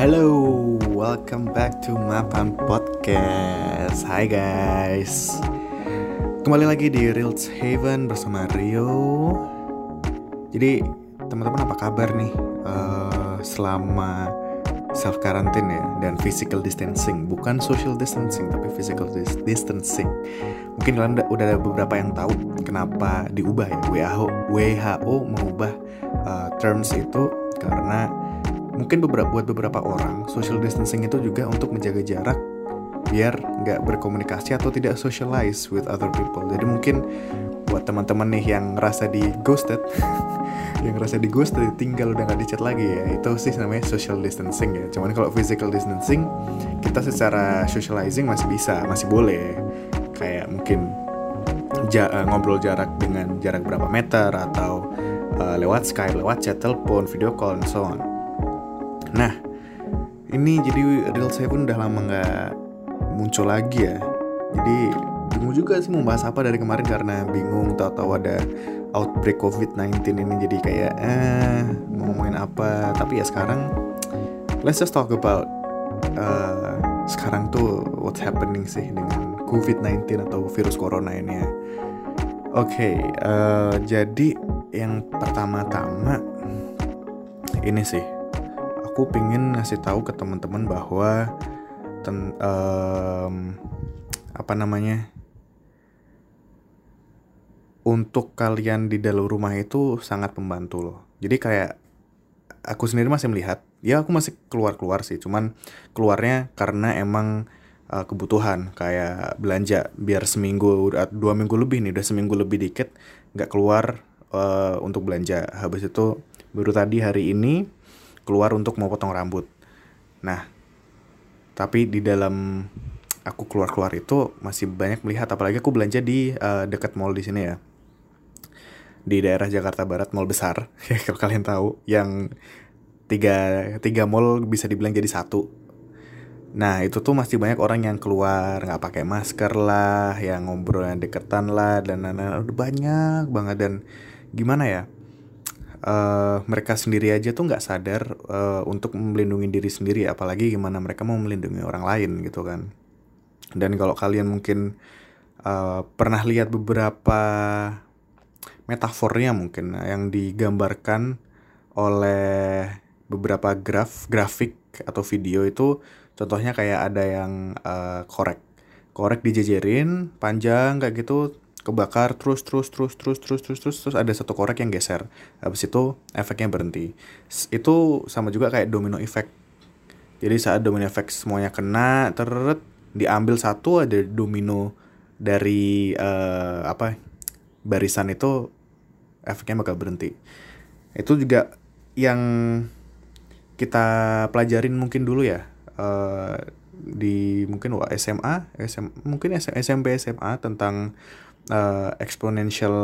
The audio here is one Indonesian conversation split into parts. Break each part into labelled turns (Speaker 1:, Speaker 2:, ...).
Speaker 1: Halo, welcome back to Mapan Podcast. Hai guys, kembali lagi di Reels Haven bersama Rio. Jadi teman-teman apa kabar nih uh, selama self quarantine ya dan physical distancing, bukan social distancing tapi physical dis distancing. Mungkin kalian udah ada beberapa yang tahu kenapa diubah ya WHO WHO mengubah uh, terms itu karena mungkin beberapa buat beberapa orang social distancing itu juga untuk menjaga jarak biar nggak berkomunikasi atau tidak socialize with other people. Jadi mungkin buat teman-teman nih yang ngerasa di ghosted yang ngerasa di ghosted tinggal udah nggak dicat lagi ya. Itu sih namanya social distancing ya. Cuman kalau physical distancing kita secara socializing masih bisa masih boleh. Kayak mungkin ja uh, ngobrol jarak dengan jarak berapa meter atau uh, lewat Skype, lewat chat, telepon, video call, and so on. Nah, ini jadi Real Seven udah lama nggak muncul lagi ya. Jadi bingung juga sih mau bahas apa dari kemarin karena bingung tahu-tahu ada outbreak COVID-19 ini jadi kayak eh mau ngomongin apa. Tapi ya sekarang let's just talk about uh, sekarang tuh what's happening sih dengan COVID-19 atau virus corona ini ya. Oke, okay, uh, jadi yang pertama-tama ini sih, aku pingin ngasih tahu ke teman-teman bahwa ten, um, apa namanya, untuk kalian di dalam rumah itu sangat membantu loh. Jadi kayak aku sendiri masih melihat, ya aku masih keluar-keluar sih, cuman keluarnya karena emang uh, kebutuhan kayak belanja biar seminggu dua minggu lebih nih udah seminggu lebih dikit nggak keluar uh, untuk belanja. Habis itu baru tadi hari ini keluar untuk mau potong rambut. Nah tapi di dalam aku keluar keluar itu masih banyak melihat apalagi aku belanja di uh, dekat mall di sini ya di daerah Jakarta Barat mall besar ya kalau kalian tahu yang tiga tiga mall bisa dibilang jadi satu Nah itu tuh masih banyak orang yang keluar nggak pakai masker lah, yang ngobrol yang deketan lah dan lain-lain udah banyak banget dan gimana ya? Uh, mereka sendiri aja tuh nggak sadar uh, untuk melindungi diri sendiri, apalagi gimana mereka mau melindungi orang lain gitu kan. Dan kalau kalian mungkin uh, pernah lihat beberapa metafornya mungkin yang digambarkan oleh beberapa graf grafik atau video itu Contohnya kayak ada yang uh, korek. Korek dijejerin panjang kayak gitu kebakar terus terus terus terus terus terus terus terus ada satu korek yang geser. Habis itu efeknya berhenti. Itu sama juga kayak domino effect. Jadi saat domino effect semuanya kena teret diambil satu ada domino dari uh, apa barisan itu efeknya bakal berhenti. Itu juga yang kita pelajarin mungkin dulu ya uh, di mungkin wah SMA, SM, mungkin SMP SMA tentang uh, exponential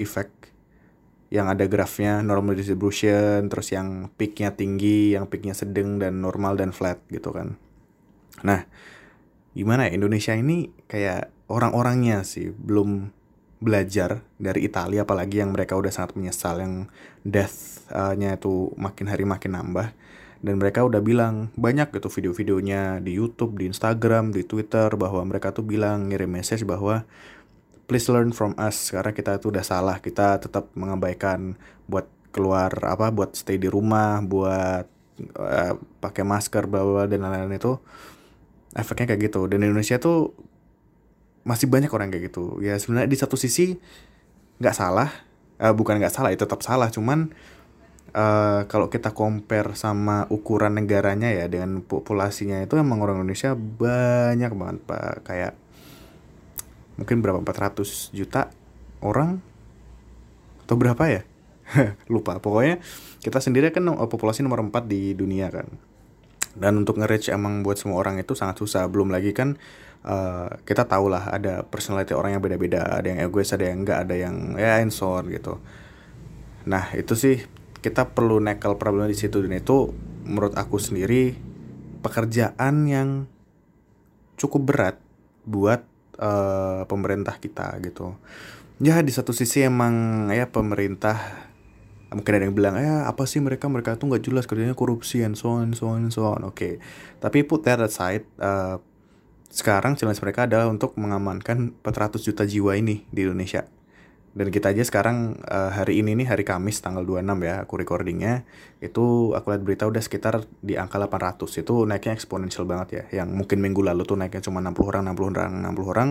Speaker 1: effect yang ada grafnya normal distribution terus yang peaknya tinggi yang peaknya sedang dan normal dan flat gitu kan. Nah gimana ya Indonesia ini kayak orang-orangnya sih belum belajar dari Italia apalagi yang mereka udah sangat menyesal yang death-nya itu makin hari makin nambah. Dan mereka udah bilang banyak gitu video-videonya di YouTube, di Instagram, di Twitter bahwa mereka tuh bilang ngirim message bahwa please learn from us. Karena kita itu udah salah. Kita tetap mengabaikan buat keluar apa buat stay di rumah buat uh, pakai masker bahwa dan lain-lain itu efeknya kayak gitu. Dan Indonesia tuh masih banyak orang kayak gitu. Ya sebenarnya di satu sisi nggak salah. Uh, bukan nggak salah itu tetap salah. Cuman uh, kalau kita compare sama ukuran negaranya ya dengan populasinya itu emang orang Indonesia banyak banget pak. Kayak mungkin berapa 400 juta orang? Atau berapa ya? Lupa. Pokoknya kita sendiri kan populasi nomor 4 di dunia kan. Dan untuk nge-reach emang buat semua orang itu sangat susah. Belum lagi kan uh, kita tahu lah ada personality orang yang beda-beda. Ada yang egois ada yang enggak ada yang ya insor gitu. Nah itu sih kita perlu nekel problem di situ. Dan itu menurut aku sendiri pekerjaan yang cukup berat buat uh, pemerintah kita gitu. Ya di satu sisi emang ya pemerintah mungkin ada yang bilang eh apa sih mereka mereka tuh nggak jelas kerjanya korupsi and so on so on so on oke okay. tapi put that aside uh, sekarang challenge mereka adalah untuk mengamankan 400 juta jiwa ini di Indonesia dan kita aja sekarang uh, hari ini nih hari Kamis tanggal 26 ya aku recordingnya. Itu aku lihat berita udah sekitar di angka 800 itu naiknya eksponensial banget ya. Yang mungkin minggu lalu tuh naiknya cuma 60 orang 60 orang 60 orang.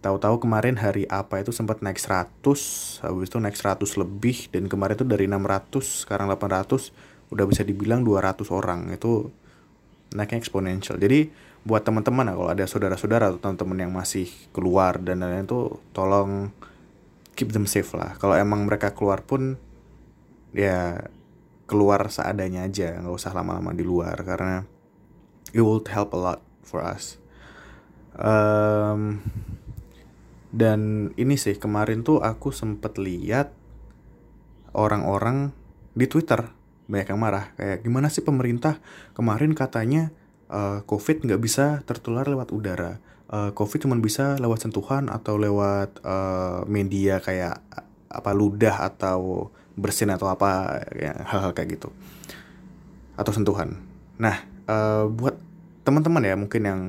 Speaker 1: Tahu-tahu kemarin hari apa itu sempat naik 100 habis itu naik 100 lebih. Dan kemarin tuh dari 600 sekarang 800 udah bisa dibilang 200 orang. Itu naiknya eksponensial. Jadi buat teman-teman kalau ada saudara-saudara atau teman-teman yang masih keluar dan lain-lain tuh tolong keep them safe lah. Kalau emang mereka keluar pun ya keluar seadanya aja nggak usah lama-lama di luar karena it will help a lot for us. Um, dan ini sih kemarin tuh aku sempet lihat orang-orang di Twitter banyak yang marah kayak gimana sih pemerintah? Kemarin katanya uh, COVID nggak bisa tertular lewat udara uh, COVID cuma bisa lewat sentuhan atau lewat uh, media kayak apa ludah atau bersin atau apa ya, hal-hal kayak gitu atau sentuhan. Nah uh, buat teman-teman ya mungkin yang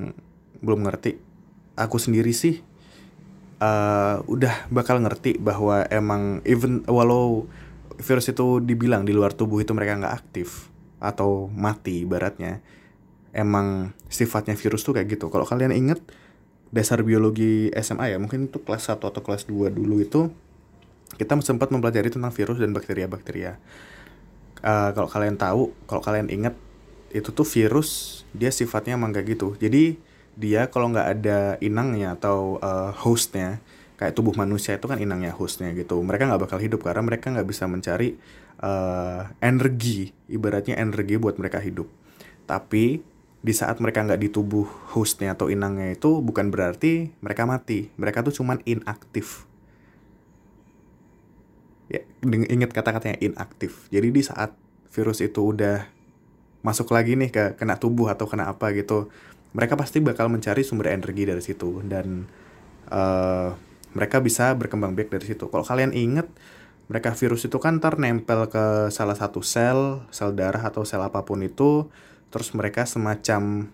Speaker 1: belum ngerti, aku sendiri sih uh, udah bakal ngerti bahwa emang even walau virus itu dibilang di luar tubuh itu mereka nggak aktif atau mati baratnya emang sifatnya virus tuh kayak gitu kalau kalian inget dasar biologi SMA ya mungkin itu kelas 1 atau kelas 2 dulu itu kita sempat mempelajari tentang virus dan bakteria-bakteria. Uh, kalau kalian tahu kalau kalian ingat itu tuh virus dia sifatnya emang kayak gitu. Jadi dia kalau nggak ada inangnya atau uh, hostnya kayak tubuh manusia itu kan inangnya hostnya gitu. Mereka nggak bakal hidup karena mereka nggak bisa mencari uh, energi. Ibaratnya energi buat mereka hidup. Tapi di saat mereka nggak di tubuh hostnya atau inangnya itu bukan berarti mereka mati. Mereka tuh cuman inaktif. Ya ingat kata-katanya inaktif. Jadi di saat virus itu udah masuk lagi nih ke kena tubuh atau kena apa gitu mereka pasti bakal mencari sumber energi dari situ dan uh, mereka bisa berkembang biak dari situ. Kalau kalian inget mereka virus itu kan ternempel ke salah satu sel sel darah atau sel apa pun itu terus mereka semacam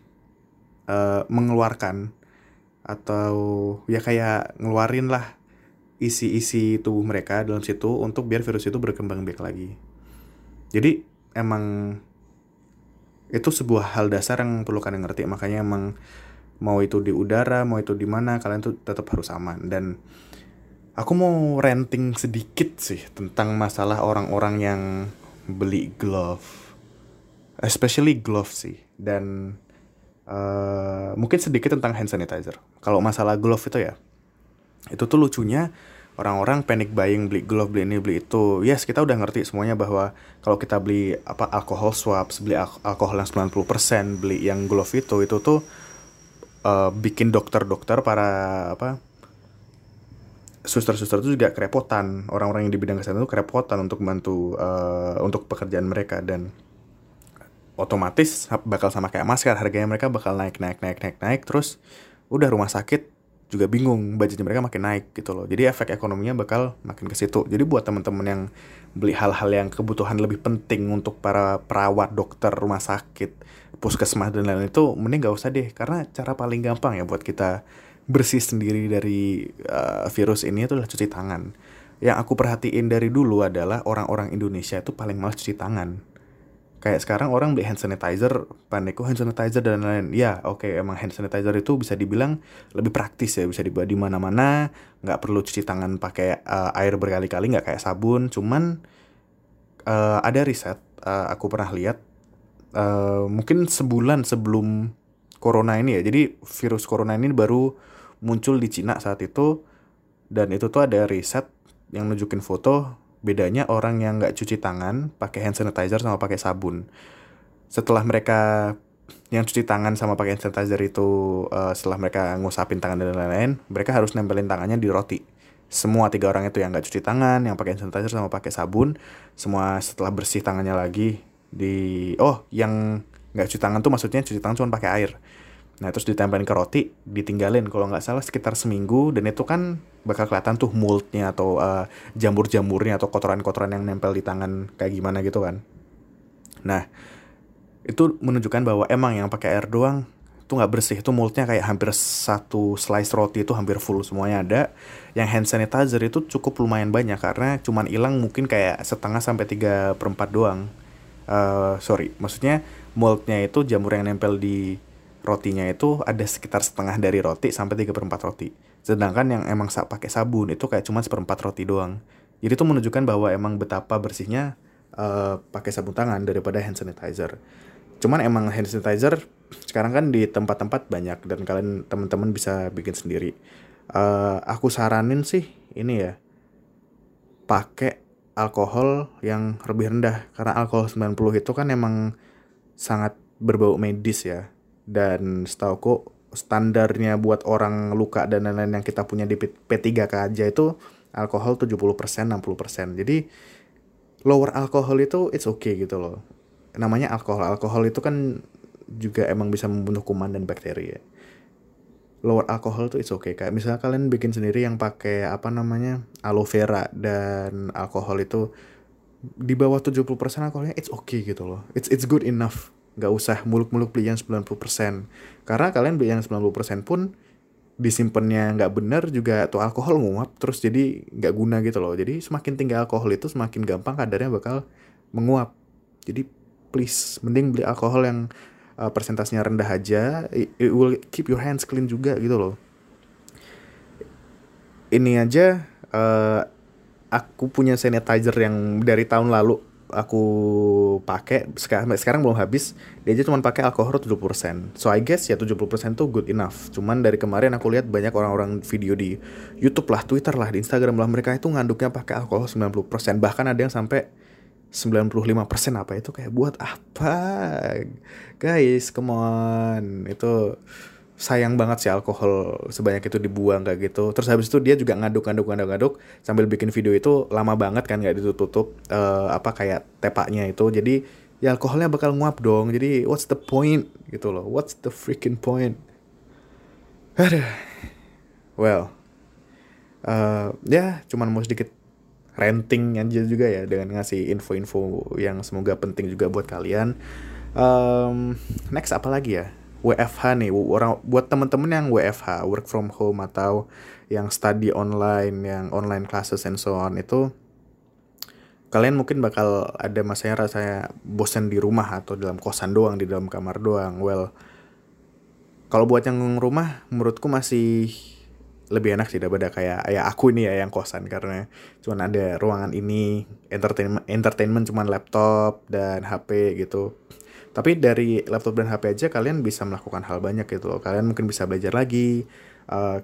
Speaker 1: uh, mengeluarkan atau ya kayak ngeluarin lah isi-isi tubuh mereka dalam situ untuk biar virus itu berkembang biak lagi. Jadi emang itu sebuah hal dasar yang perlu kalian ngerti. Makanya emang mau itu di udara mau itu di mana kalian tuh tetap harus aman. Dan aku mau renting sedikit sih tentang masalah orang-orang yang beli glove especially glove sih. Dan uh, mungkin sedikit tentang hand sanitizer. Kalau masalah glove itu ya itu tuh lucunya orang-orang panic buying beli glove beli ini beli itu. Yes kita udah ngerti semuanya bahwa kalau kita beli apa alkohol swabs beli al alkohol yang 90% beli yang glove itu itu tuh uh, bikin dokter-dokter para apa suster-suster itu juga kerepotan. Orang-orang yang di bidang kesehatan itu kerepotan untuk membantu uh, untuk pekerjaan mereka. Dan otomatis bakal sama kayak masker. Harganya mereka bakal naik naik naik naik naik. Terus udah rumah sakit juga bingung budgetnya mereka makin naik gitu loh. Jadi efek ekonominya bakal makin ke situ. Jadi buat teman-teman yang beli hal-hal yang kebutuhan lebih penting untuk para perawat dokter rumah sakit puskesmas dan lain-lain itu mending gak usah deh. Karena cara paling gampang ya buat kita bersih sendiri dari uh, virus ini itu adalah cuci tangan. Yang aku perhatiin dari dulu adalah orang-orang Indonesia itu paling malas cuci tangan kayak sekarang orang beli hand sanitizer panik hand sanitizer dan lain-lain. Ya oke okay, emang hand sanitizer itu bisa dibilang lebih praktis ya bisa dibawa di mana-mana nggak perlu cuci tangan pakai uh, air berkali-kali nggak kayak sabun. Cuman uh, ada riset uh, aku pernah lihat uh, mungkin sebulan sebelum corona ini ya. Jadi virus corona ini baru muncul di Cina saat itu dan itu tuh ada riset yang nunjukin foto bedanya orang yang nggak cuci tangan pakai hand sanitizer sama pakai sabun. Setelah mereka yang cuci tangan sama pakai hand sanitizer itu uh, setelah mereka ngusapin tangan dan lain-lain mereka harus nempelin tangannya di roti. Semua tiga orang itu yang nggak cuci tangan yang pakai hand sanitizer sama pakai sabun semua setelah bersih tangannya lagi di oh yang nggak cuci tangan tuh maksudnya cuci tangan cuma pakai air Nah terus ditempelin ke roti, ditinggalin. Kalau nggak salah sekitar seminggu dan itu kan bakal kelihatan tuh moldnya atau uh, jamur-jamurnya atau kotoran-kotoran yang nempel di tangan kayak gimana gitu kan. Nah itu menunjukkan bahwa emang yang pakai air doang itu nggak bersih. Itu moldnya kayak hampir satu slice roti itu hampir full semuanya ada. Yang hand sanitizer itu cukup lumayan banyak karena cuman hilang mungkin kayak setengah sampai tiga perempat doang. Uh, sorry maksudnya moldnya itu jamur yang nempel di rotinya itu ada sekitar setengah dari roti sampai tiga perempat roti. Sedangkan yang emang pakai sabun itu kayak cuma seperempat roti doang. Jadi itu menunjukkan bahwa emang betapa bersihnya uh, pakai sabun tangan daripada hand sanitizer. Cuman emang hand sanitizer sekarang kan di tempat-tempat banyak dan kalian teman-teman bisa bikin sendiri. Uh, aku saranin sih ini ya pakai alkohol yang lebih rendah karena alkohol 90 itu kan emang sangat berbau medis ya dan setauku standarnya buat orang luka dan lain-lain yang kita punya di P3K aja itu alkohol 70% 60%. Jadi lower alkohol itu it's okay gitu loh. Namanya alkohol. Alkohol itu kan juga emang bisa membunuh kuman dan bakteri ya. Lower alkohol tuh it's okay. Kayak misalnya kalian bikin sendiri yang pakai apa namanya aloe vera dan alkohol itu di bawah 70% alkoholnya it's okay gitu loh. It's it's good enough nggak usah muluk-muluk beli yang 90% karena kalian beli yang 90% pun disimpannya nggak benar juga tuh alkohol nguap terus jadi nggak guna gitu loh. Jadi semakin tinggi alkohol itu semakin gampang kadarnya bakal menguap. Jadi please mending beli alkohol yang uh, persentasenya rendah aja. It, it will keep your hands clean juga gitu loh. Ini aja uh, aku punya sanitizer yang dari tahun lalu aku pakai sekarang sekarang belum habis dia aja cuma pakai alkohol 70% so I guess ya 70% tuh good enough. Cuman dari kemarin aku lihat banyak orang-orang video di YouTube lah Twitter lah di Instagram lah mereka itu nganduknya pakai alkohol 90% bahkan ada yang sampai 95% apa itu kayak buat apa? Guys come on. Itu sayang banget sih alkohol sebanyak itu dibuang kayak gitu. Terus habis itu dia juga ngaduk ngaduk ngaduk ngaduk sambil bikin video itu lama banget kan nggak ditutup uh, apa kayak tepaknya itu. Jadi ya alkoholnya bakal nguap dong. Jadi what's the point? Gitu loh. What's the freaking point? Aduh. well uh, ya cuman mau sedikit renting aja juga ya dengan ngasih info-info yang semoga penting juga buat kalian. Um, next apa lagi ya WFH nih orang buat temen-temen yang WFH work from home atau yang study online yang online classes and so on itu kalian mungkin bakal ada masanya rasanya bosan di rumah atau dalam kosan doang di dalam kamar doang. Well kalau buat yang rumah menurutku masih lebih enak sih daripada kayak ya aku ini ya yang kosan karena cuman ada ruangan ini entertainment entertainment cuman laptop dan HP gitu tapi dari laptop dan HP aja kalian bisa melakukan hal banyak gitu loh. Kalian mungkin bisa belajar lagi. Uh,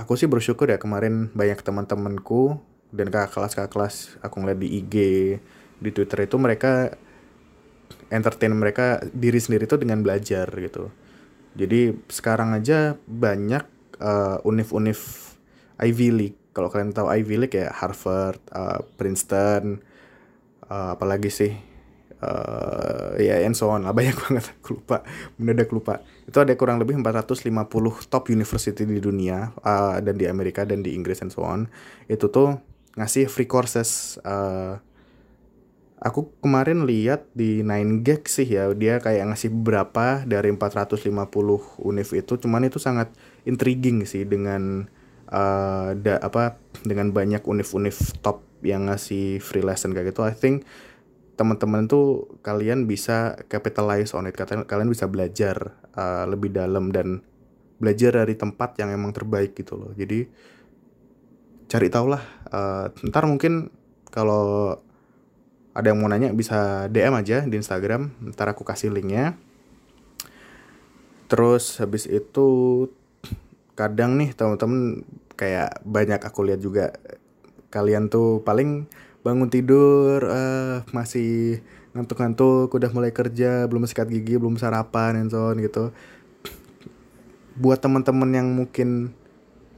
Speaker 1: aku sih bersyukur ya kemarin banyak teman-temanku dan kakak kelas kakak kelas aku ngeliat di IG di Twitter itu mereka entertain mereka diri sendiri tuh dengan belajar gitu. Jadi sekarang aja banyak uh, univ-univ Ivy League. Kalau kalian tahu Ivy League ya Harvard, uh, Princeton, uh, apalagi sih uh, ya and so on lah. Banyak banget aku lupa. Mendadak lupa. Itu ada kurang lebih 450 top university di dunia uh, dan di Amerika dan di Inggris and so on. Itu tuh ngasih free courses uh, aku kemarin lihat di 9gag sih ya dia kayak ngasih beberapa dari 450 univ itu. Cuman itu sangat intriguing sih dengan uh, da, apa dengan banyak univ-univ top yang ngasih free lesson kayak gitu. I think teman-teman tuh kalian bisa capitalize on it. Kalian bisa belajar uh, lebih dalam dan belajar dari tempat yang emang terbaik gitu loh. Jadi cari tau lah uh, ntar mungkin kalau ada yang mau nanya bisa DM aja di Instagram. Ntar aku kasih linknya. Terus habis itu kadang nih teman-teman kayak banyak aku lihat juga kalian tuh paling bangun tidur uh, masih ngantuk-ngantuk udah mulai kerja belum sikat gigi belum sarapan and so on gitu. Buat teman-teman yang mungkin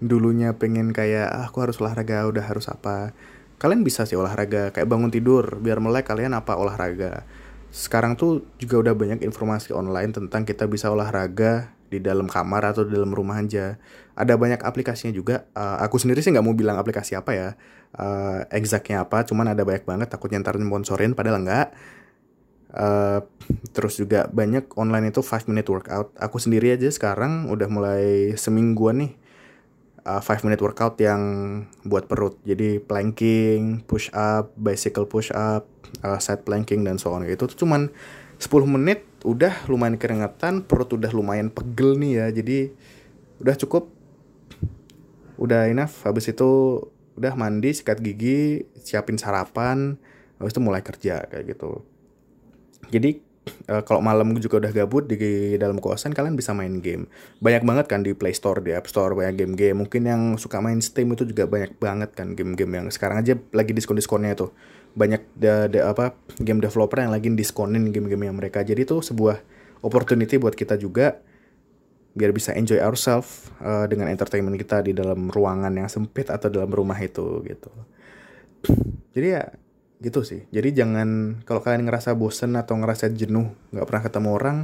Speaker 1: dulunya pengen kayak ah, aku harus olahraga udah harus apa. Kalian bisa sih olahraga kayak bangun tidur biar melek kalian apa olahraga. Sekarang tuh juga udah banyak informasi online tentang kita bisa olahraga di dalam kamar atau di dalam rumah aja ada banyak aplikasinya juga uh, aku sendiri sih nggak mau bilang aplikasi apa ya uh, exactnya apa cuman ada banyak banget takutnya ntar sponsorin padahal enggak Uh, terus juga banyak online itu 5 minute workout. Aku sendiri aja sekarang udah mulai semingguan nih uh, 5 minute workout yang buat perut. Jadi planking, push up, bicycle push up, uh, side planking dan so on. Itu cuman 10 menit udah lumayan keringetan, perut udah lumayan pegel nih ya. Jadi udah cukup. Udah enough. Habis itu udah mandi, sikat gigi, siapin sarapan, habis itu mulai kerja kayak gitu jadi uh, kalau malam juga udah gabut di dalam kosan kalian bisa main game banyak banget kan di Play Store di App Store banyak game-game mungkin yang suka main Steam itu juga banyak banget kan game-game yang sekarang aja lagi diskon-diskonnya itu banyak de, de, apa game developer yang lagi diskonin game-game yang mereka. Jadi itu sebuah opportunity buat kita juga biar bisa enjoy ourselves uh, dengan entertainment kita di dalam ruangan yang sempit atau dalam rumah itu gitu. Jadi ya gitu sih. Jadi jangan kalau kalian ngerasa bosen atau ngerasa jenuh nggak pernah ketemu orang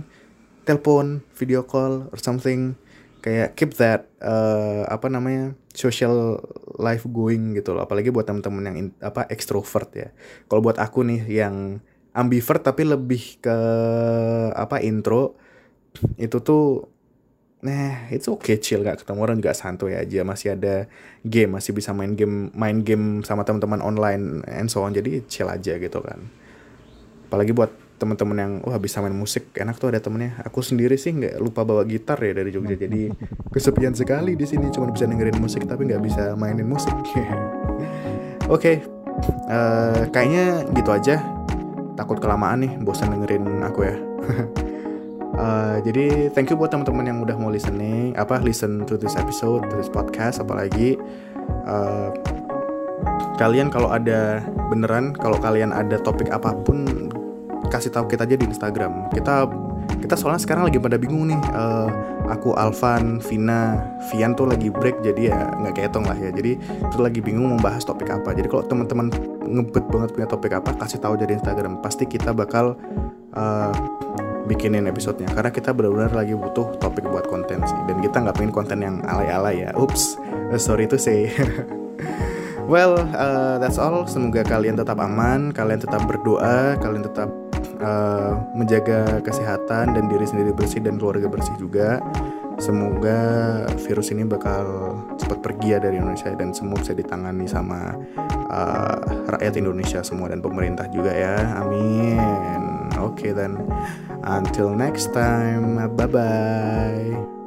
Speaker 1: telepon video call or something kayak keep that uh, apa namanya social life going gitu loh apalagi buat temen-temen yang in, apa extrovert ya kalau buat aku nih yang ambivert tapi lebih ke apa intro itu tuh Nah, itu oke okay, chill gak ketemu orang juga santuy aja, masih ada game, masih bisa main game main game sama teman-teman online and so on. Jadi chill aja gitu kan. Apalagi buat teman-teman yang wah bisa main musik enak tuh ada temennya. Aku sendiri sih nggak lupa bawa gitar ya dari Jogja. Jadi kesepian sekali di sini cuma bisa dengerin musik tapi nggak bisa mainin musik. Oke okay. uh, eh, kayaknya gitu aja. Takut kelamaan nih bosan dengerin aku ya. Uh, jadi thank you buat teman-teman yang udah mau listening, apa listen to this episode, to this podcast, apalagi uh, kalian kalau ada beneran, kalau kalian ada topik apa pun, kasih tahu kita aja di Instagram. Kita kita soalnya sekarang lagi pada bingung nih. Uh, aku Alvan, Vina, Vian tuh lagi break, jadi ya nggak kehitung lah ya. Jadi itu lagi bingung membahas topik apa. Jadi kalau teman-teman ngebet banget punya topik apa, kasih tahu aja di Instagram. Pasti kita bakal uh, bikinin episodenya karena kita benar-benar lagi butuh topik buat konten sih dan kita nggak pengen konten yang alay-alay ya ups uh, sorry to say well uh, that's all semoga kalian tetap aman kalian tetap berdoa kalian tetap uh, menjaga kesehatan dan diri sendiri bersih dan keluarga bersih juga. Semoga virus ini bakal cepat pergi ya dari Indonesia dan semua bisa ditangani sama uh, rakyat Indonesia semua dan pemerintah juga ya. Amin. Oke okay, dan Until next time, bye bye.